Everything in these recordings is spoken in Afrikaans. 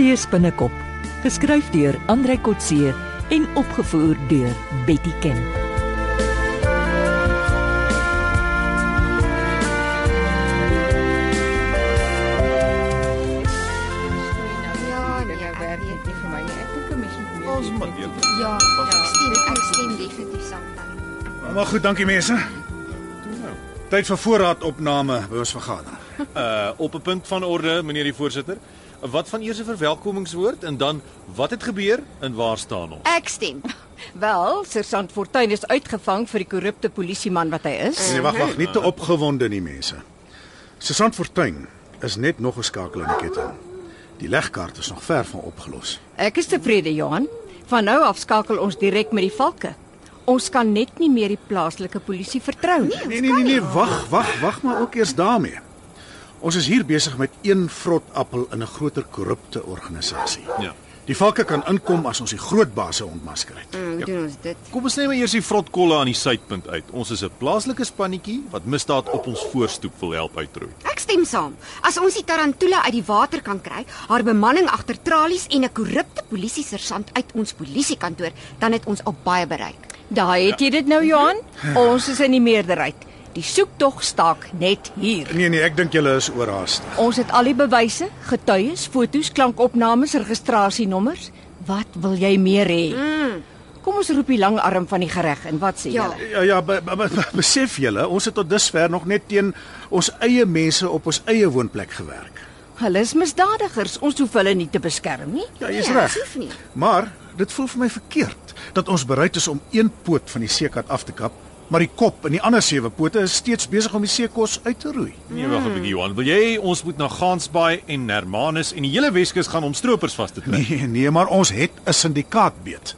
Kotse spinnekop, geskryf deur Andrei Kotse en opgevoer deur Betty Ken. Ja, Ons moet Ja, Pas ek stem, ek stem definitief saam dan. Maar goed, dankie mense. Tyd vir voorraadopname by ons vergadering. Uh op 'n punt van orde, meneer die voorsitter. Wat van eers 'n verwelkomingswoord en dan wat het gebeur en waar staan ons? Ek stem. Wel, Sergeant Fortuin is uitgevang vir die korrupte polisieman wat hy is. Nee, wag, wag, nie te opgewonde nie mense. Susan Fortuin is net nog 'n skakel in die ketting. Die legkaart is nog ver van opgelos. Ek is tevrede, Johan. Van nou af skakel ons direk met die valke. Ons kan net nie meer die plaaslike polisie vertrou nie. Nee, nee, nee, nee, wag, wag, wag maar ook eers daarmee. Ons is hier besig met een vrot appel in 'n groter korrupte organisasie. Ja. Die valke kan inkom as ons die groot base ontmasker het. Mm, hoe doen ons dit? Kom ons neem eers die vrotkolle aan die suidpunt uit. Ons is 'n plaaslike spannetjie wat misdaad op ons voorstoep wil help uitroei. Ek stem saam. As ons die tarantula uit die water kan kry, haar bemanning agter tralies en 'n korrupte polisiesersant uit ons polisiekantoor, dan het ons al baie bereik. Daai het jy dit nou, Johan? Ons is in die meerderheid. Die soektog staak net hier. Nee nee, ek dink julle is oorhaastig. Ons het al die bewyse, getuies, foto's, klankopnames, registrasienommers. Wat wil jy meer hê? Mm. Kom ons roep die lang arm van die gereg en wat sê Ja. julle? Ja ja, be, be, be, besef julle, ons het tot dusver nog net teen ons eie mense op ons eie woonplek gewerk. Hulle is misdadigers. Ons hoef hulle nie te beskerm nie. Ja, jy's Nee, reg. hoef nie. Maar dit voel vir my verkeerd dat ons bereid is om een poot van die seekat af te kap, maar die kop en die ander sewe pote is steeds besig om die seekos uit te roei. Nee, wag 'n bietjie Johan. Wil jy ons moet na Gansbaai en Hermanus en die hele Weskus gaan om stroopers vas te trek? Nee, nee, maar ons het 'n syndikaat beet.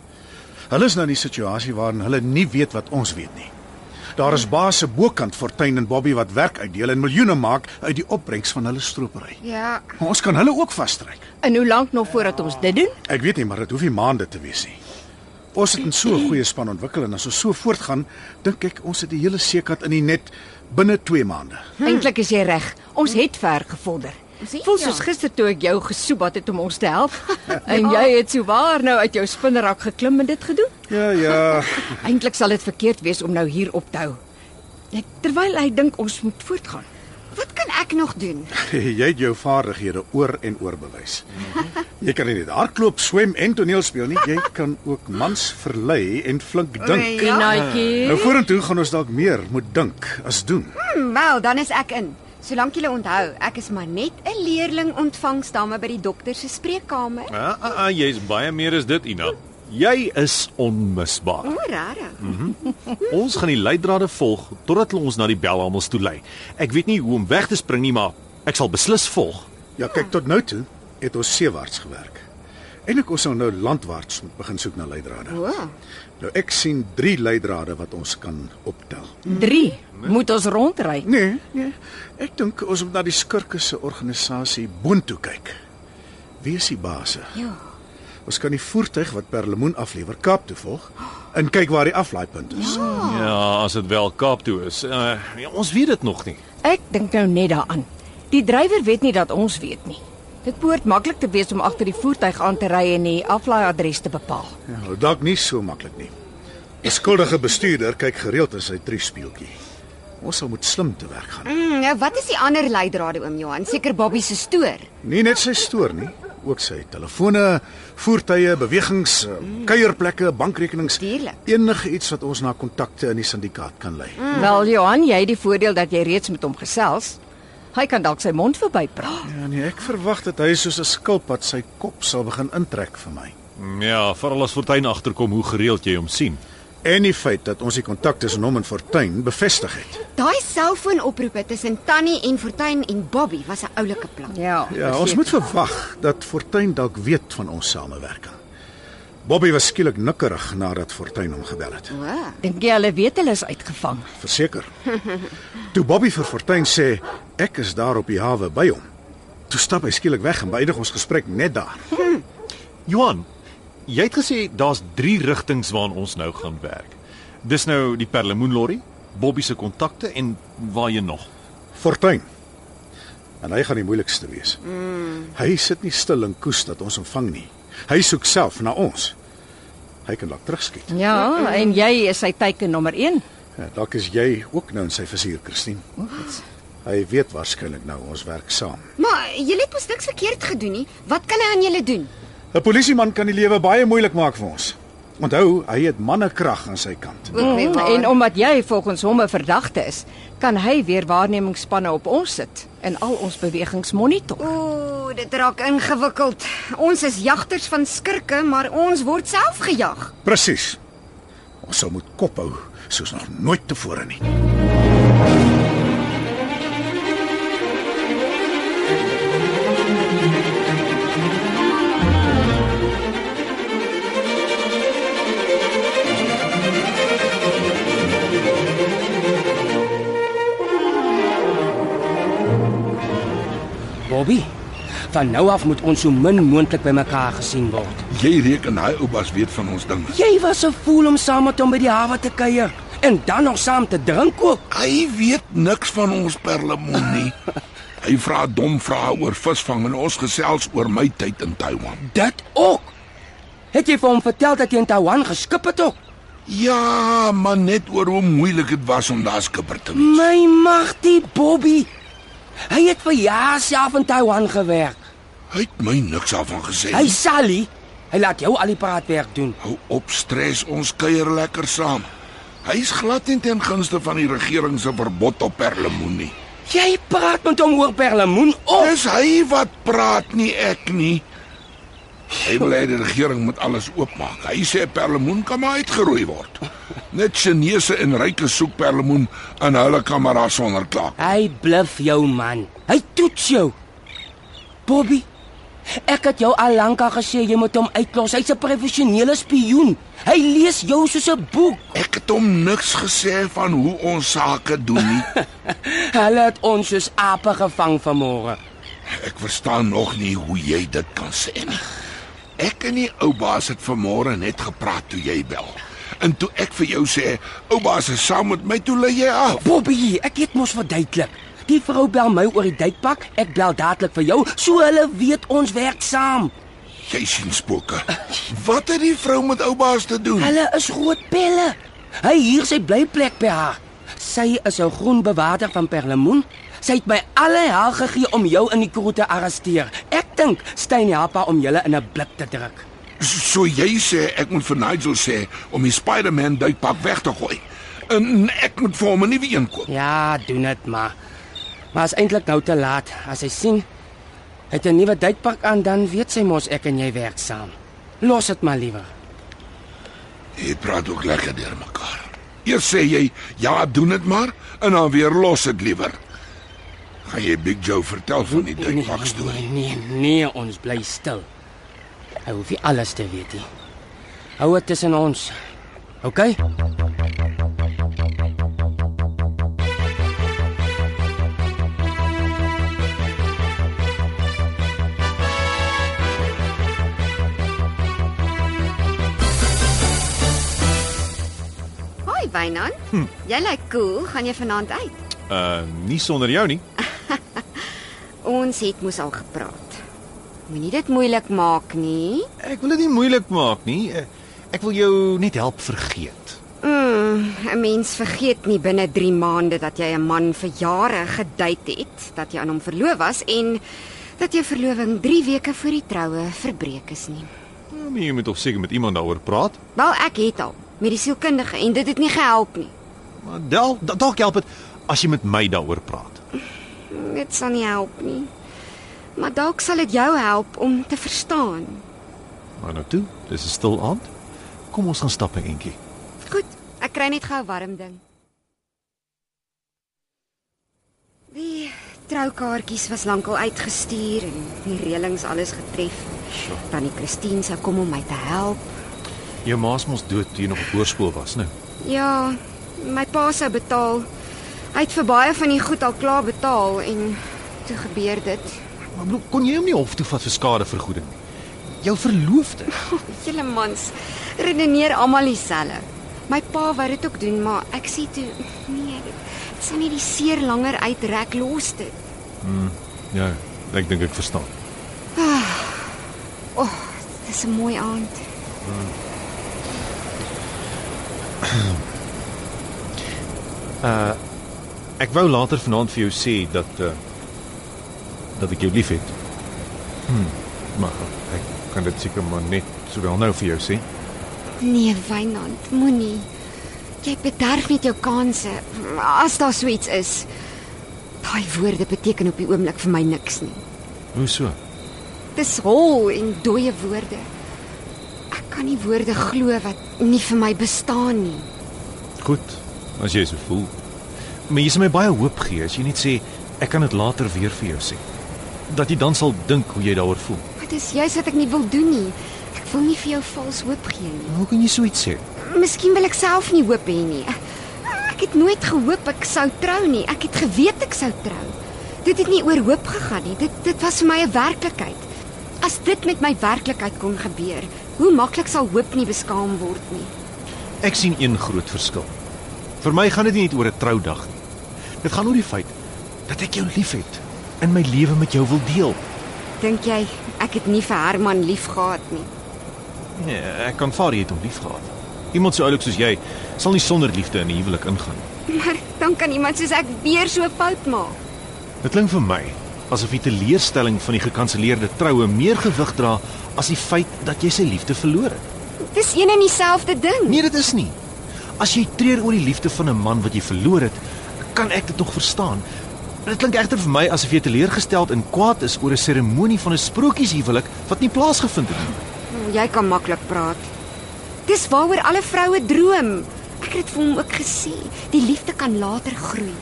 Hulle is nou in die situasie waarin hulle nie weet wat ons weet nie. Daar is baase bokant Fortuin en Bobby wat werk uitdeel en miljoene maak uit die opbrengs van hulle stropery. Ja, Maar ons kan hulle ook vasstryk. En hoe lank nog voordat ons dit doen? Ek weet nie, maar dit hoef nie maande te wees nie. Ons het 'n so goeie span ontwikkel en as ons so voortgaan, dink ek ons het die hele seekat in die net binne 2 maande. Hm. Eintlik is jy reg. Ons het ver gevorder. Voel ja. soos gister toe ek jou gesoebat het om ons te help. en jy het souwaar nou uit jou spinnerak geklim en dit gedoen. Ja, ja. Eintlik sal dit verkeerd wees om nou hier op te hou. Terwyl hy dink ons moet voortgaan. Ek nog doen? jy het jou vaardighede oor en oor bewys. Jy kan nie net hardloop, swem en toneel speel nie, jy kan ook mans verlei en flink dink. Ja. Kinaatjie. Nou vorentoe gaan ons dalk meer moet dink as doen. Hmm, Wel, dan is ek in. Solank jy onthou, ek is maar net 'n leerling ontvangsdame by die dokter se spreekkamer. Ja, ah, ah, jy's baie meer as dit, Ina. Jy is onmisbaar. Regtig? Ons gaan die leidrade volg totdat hulle ons na die belhamels toe lei. Ek weet nie hoe om weg te spring nie, maar ek sal beslis volg. Ja, kyk tot nou toe het ons seewaarts gewerk. Eintlik ons sou nou landwaarts moet begin soek na leidrade. O, Nou ek sien 3 leidrade wat ons kan optel. 3. Moet ons rondry. Nee, nee. Ek dink ons moet na die skurke se organisasie boontoe kyk. Wie is die baas? ja. Ons kan die voertuig wat per lemoen aflewer Kaap toe volg en kyk waar die aflaaipunt is. Ja, as dit wel Kaap toe is. Uh, ja, ons weet dit nog nie. Ek dink nou net daaraan. Die drywer weet nie dat ons weet nie. Dit behoort maklik te wees om agter die voertuig aan te ry en die aflaaiadres te bepaal. Ja, nou, dalk nie so maklik nie. 'n Skuldige bestuurder kyk gereeld in sy triespieeltjie. Ons sal moet slim te werk gaan. Mm, nou wat is die ander leidrade oom Johan? Seker Bobby se stoor. Nie net sy stoor nie, ook sy telefone, voertuie, bewegings, eh, kuierplekke, bankrekenings, Tuurlik. enige iets wat ons na kontakte in die syndikaat kan lei. Mm. Wel Johan, jy het die voordeel dat jy reeds met hom gesels. Hy kan dalk sy mond verbypraat. Ja nee, ek verwag dat hy soos 'n skilpad sy kop sal begin intrek vir my. Ja, veral as Fortuin agterkom hoe gereeld jy hom sien. En die feit dat ons die kontak tussen hom en Fortuin bevestig het. Daai selfoonoproepe tussen Tannie en Fortuin en Bobby was 'n oulike plan. Ja. Ja, ons moet verwag dat Fortuin dalk weet van ons samewerking. Bobby was skielik nikkerig nadat Fortuin hom gebel het. O, Dink jy hulle weet hulle is uitgevang? Verseker. Toe Bobby vir Fortuin sê ek is daar op die hawe by hom. Toe stap hy skielik weg en beëindig ons gesprek net daar. Johan, jy het gesê daar's 3 rigtings waarna ons nou gaan werk. Dis nou die Perlemoen lorry, Bobby se kontakte en waar jy nog. Fortuin. En hy gaan die moeilikste wees. Mm. Hy sit nie stil en koes dat ons hom vang nie. Hy soek self na ons. Hy kan dalk terugskiet. Ja, en jy is sy teiken nommer 1. Ja, dalk is jy ook nou in sy vizier, Christine. Hy weet waarskynlik nou ons werk saam. Maar julle het mos niks verkeerd gedoen nie. Wat kan hy aan julle doen? 'n Polisieman kan die lewe baie moeilik maak vir ons. Onthou, hy het mannekrag aan sy kant. Mm, en omdat jy volgens hom 'n verdagte is, kan hy weer waarnemingsspanne op ons sit en al ons bewegings monitor. Ooh, dit raak ingewikkeld. Ons is jagters van skurke, maar ons word self gejag. Presies. Ons sal moet kop hou soos nog nooit tevore nie. Bobby, van nou af moet ons so min moontlik by mekaar gesien word. Jy reken hy oupas weet van ons dinge. Jy was 'n fool om saam met hom by die hawe te kuier en dan nog saam te drink ook. Hy weet niks van ons perlemoen nie. Hy vra dom vrae oor visvang en ons gesels oor my tyd in Taiwan. Dit ook. Het jy vir hom vertel dat jy in Taiwan geskip het ook? Ja, maar net oor hoe moeilik dit was om daar skipper te wees. My magtie Bobby. Hy het vir jaar self in Taiwan gewerk. Hy het my niks daarvan gesê. Hy Sally, hy laat jou al die praatwerk doen. hou op stres, ons kuier lekker saam. Hy's glad nie ten gunste van die regering se verbod op perlemoen nie. Jy praat met hom oor perlemoen op. Dis hy wat praat nie ek nie. Hy wil hê die regering moet alles oopmaak. Hy sê perlemoen kan maar uitgeroei word. Net Chinese en ryke soek perlemoen en hulle daar sonder kla. Hy bluf jou man. Hy toets jou. Bobby, ek het jou al lank al gesê jy moet hom uitlos. Hy's 'n professionele spioen. Hy lees jou soos 'n boek. Ek het hom niks gesê van hoe ons sake doen nie. Hulle het ons soos ape gevang vanmôre. Ek verstaan nog nie hoe jy dit kan sê nie. Ek en die ou baas het vanmôre net gepraat toe jy bel. En toe ek vir jou sê, ou baas is saam met my, toe lê jy af. Bobby, ek het mos verduidelik. Die vrou bel my oor die duikpak, ek bel dadelik vir jou, so hulle weet ons werk saam. Jy sien spooke. Wat het die vrou met ou baas te doen? Hulle is groot pelle. Hy hier sy blyplek by haar. Sy is 'n groen bewaarder van Perlemoen. Sy het my alle hel gegee om jou in die kroeg te arresteer. Ek dink Steyn help haar om julle in 'n blik te druk. So jy sê ek moet vir Nigel sê om die Spider-Man duikpak weg te gooi. En ek moet vir hom 'n nuwe een koop. Ja, doen dit maar. Maar is eintlik nou te laat. As hy sien hy het 'n nuwe duikpak aan, dan weet sy mos ek en jy werk saam. Los dit maar liewer. Jy praat ook lekker deur mekaar. Eers sê jy ja, doen dit maar en dan weer los dit liewer. Gaan jy Big Joe vertel van die duikpak storie? Nee, nee, nee, ons bly stil. Hy hoef nie alles te weet nie. Hou dit tussen ons. OK? Wynand. Hm. Jy lyk cool. Gaan jy vanaand uit? Uh nie sonder jou nie. Ons het mos al gepraat. Moenie dit moeilik maak nie. Ek wil dit nie moeilik maak nie. Ek wil jou net help vergeet. Mm, 'n Mens vergeet nie binne 3 maande dat jy 'n man vir jare gedate het, dat jy aan hom verloof was en dat jou verloving 3 weke voor die troue verbreek is nie. Ja, maar jy moet tog seker met iemand daaroor praat. Wel, ek het al met die sielkundige en dit het nie gehelp nie. Maar del, da- dalk help dit as jy met my daaroor praat. Dit sal nie help nie. Maar dalk sal dit jou help om te verstaan. Maar nou toe, dis 'n stil aand. Kom ons gaan stap 'n entjie. Goed, ek kry net gou 'n warm ding. Die troukaartjies was lankal uitgestuur en die reëlings alles getref. Tannie Christine sou kom om my te help. Jou ma's mos dood toe jy nog op hoërskool was, nou. Ja, my pa sou betaal. Hy het vir baie van die goed al klaar betaal en toe gebeur dit. Maar bedoel, kon jy hom nie hof toe vat vir skadevergoeding nie? Jou verloofde. Julle mans redeneer almal dieselfde. My pa wou dit ook doen, maar ek sê toe nee, dit sou nie die seer langer uitrek los dit. Ja, ek dink ek verstaan. Dis 'n mooi aand. Uh ek wou later vanaand vir jou sê dat uh dat ek jou liefhet. Hm, maar ek kan dit seker maar net sowel nou vir jou sê. Nee, Wynand, moenie. Jy bederf net jou kanse as daar so iets is. Daai woorde beteken op die oomblik vir my niks nie. Hoe so? Dis hol en dooie woorde. Ek kan nie woorde glo wat nie vir my bestaan nie. Goed, as jy so voel. Maar jy sê my baie hoop gee as jy net sê ek kan dit later weer vir jou sê. Dat jy dan sal dink hoe jy daaroor voel. Dit is juist wat ek nie wil doen nie. Ek wil nie vir jou vals hoop gee nie. Hoe kan jy so iets sê? Miskien wil ek self nie hoop hê nie. Ek het nooit gehoop ek sou trou nie. Ek het geweet ek sou trou. Dit het nie oor hoop gegaan nie. Dit dit was vir my 'n werklikheid. As dit met my werklikheid kon gebeur, hoe maklik sal hoop nie beskaam word nie. Ek sien een groot verskil. Vir my gaan dit nie net oor 'n troudag nie. Dit gaan oor die feit dat ek jou liefhet en my lewe met jou wil deel. Dink jy ek het nie vir Herman lief gehad nie? Nee, ek kan vaar jy het hom liefgehad. Iemand so oulik soos jy sal nie sonder liefde in 'n huwelik ingaan nie. Maar dan kan iemand soos ek weer so fout maak. Dit klink vir my asof die teleurstelling van die gekanselleerde troue meer gewig dra as die feit dat jy sy liefde verloor het. Dis een en dieselfde ding. Nee, dit is nie. As jy treur oor die liefde van 'n man wat jy verloor het, kan ek dit nog verstaan. Dit klink egter vir my asof jy teleurgesteld en kwaad is oor 'n seremonie van 'n sprokieshuwelik wat nie plaasgevind het nie. Jy kan maklik praat. Dis waaroor alle vroue droom. Ek het vir hom ook gesê, die liefde kan later groei.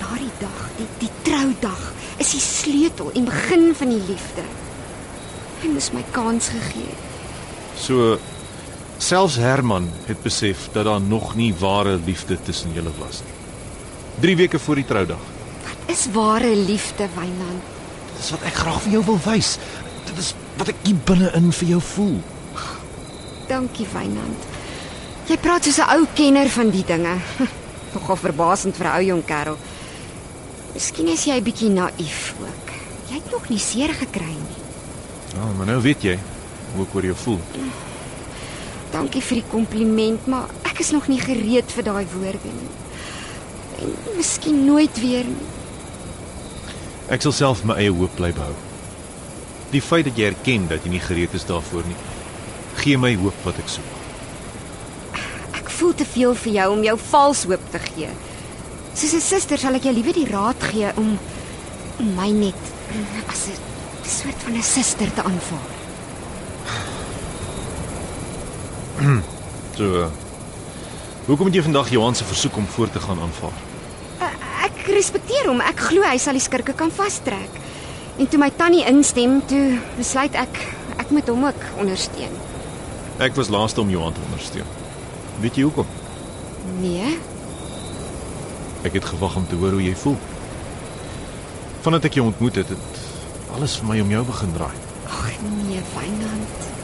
Daardie dag, die die troudag, is die sleutel en begin van die liefde. Hy moes my kans gegee. So selfs Herman het besef dat daar nog nie ware liefde tussen julle was nie. 3 weke voor die troudag. Is ware liefde, Wynand. Dis wat ek graag vir jou wil wys. Dit is wat ek hier binne-in vir jou voel. Dankie, Wynand. Jy praat soos 'n ou kenner van die dinge. Nogal verbasend vir 'n ou jong kerel. Miskien is jy 'n bietjie naïef ook. Jy het nog nie seer gekry nie. Ja, maar nou weet jy hoe ek oor jou voel. Dankie vir die kompliment, maar ek is nog nie gereed vir daai woorde nie. En miskien nooit weer nie. Ek sal self my eie hoop bly behou. Die feit dat jy erken dat jy nie gereed is daarvoor nie, gee my hoop wat ek soek. Ek voel te veel vir jou om jou vals hoop te gee. Soos 'n suster sal ek jou liewer die raad gee om om my net as 'n soort van 'n suster te aanvaar. So uh, Hoekom het jy vandag Johan se versoek om voort te gaan aanvaar? Ek respekteer hom. Ek glo hy sal die skurke kan vastrek. En toe my tannie instem, toe besluit ek ek moet hom ook ondersteun. Ek was laaste om Johan te ondersteun. Weet jy hoekom? Nee, Ek het gewag om te hoor hoe jy voel. Vandat ek jou ontmoet het, het alles vir my om jou begin draai. ag nee, Wynand.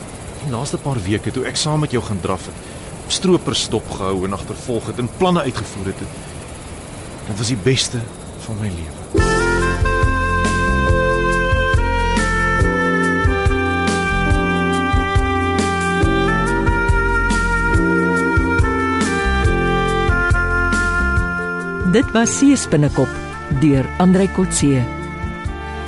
Die laaste paar weke toe ek saam met jou gaan draf het, stroopers dopgehou en agtervolg het en planne uitgevoer het dit was die beste van my lewe. Dit was Seespinnekop deur Andrei Kotse.